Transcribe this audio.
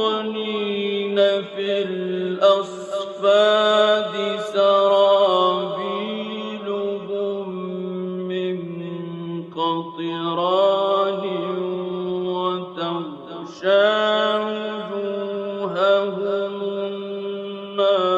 المقرنين في الأصفاد سرابيلهم من قطران وتغشى وجوههم النار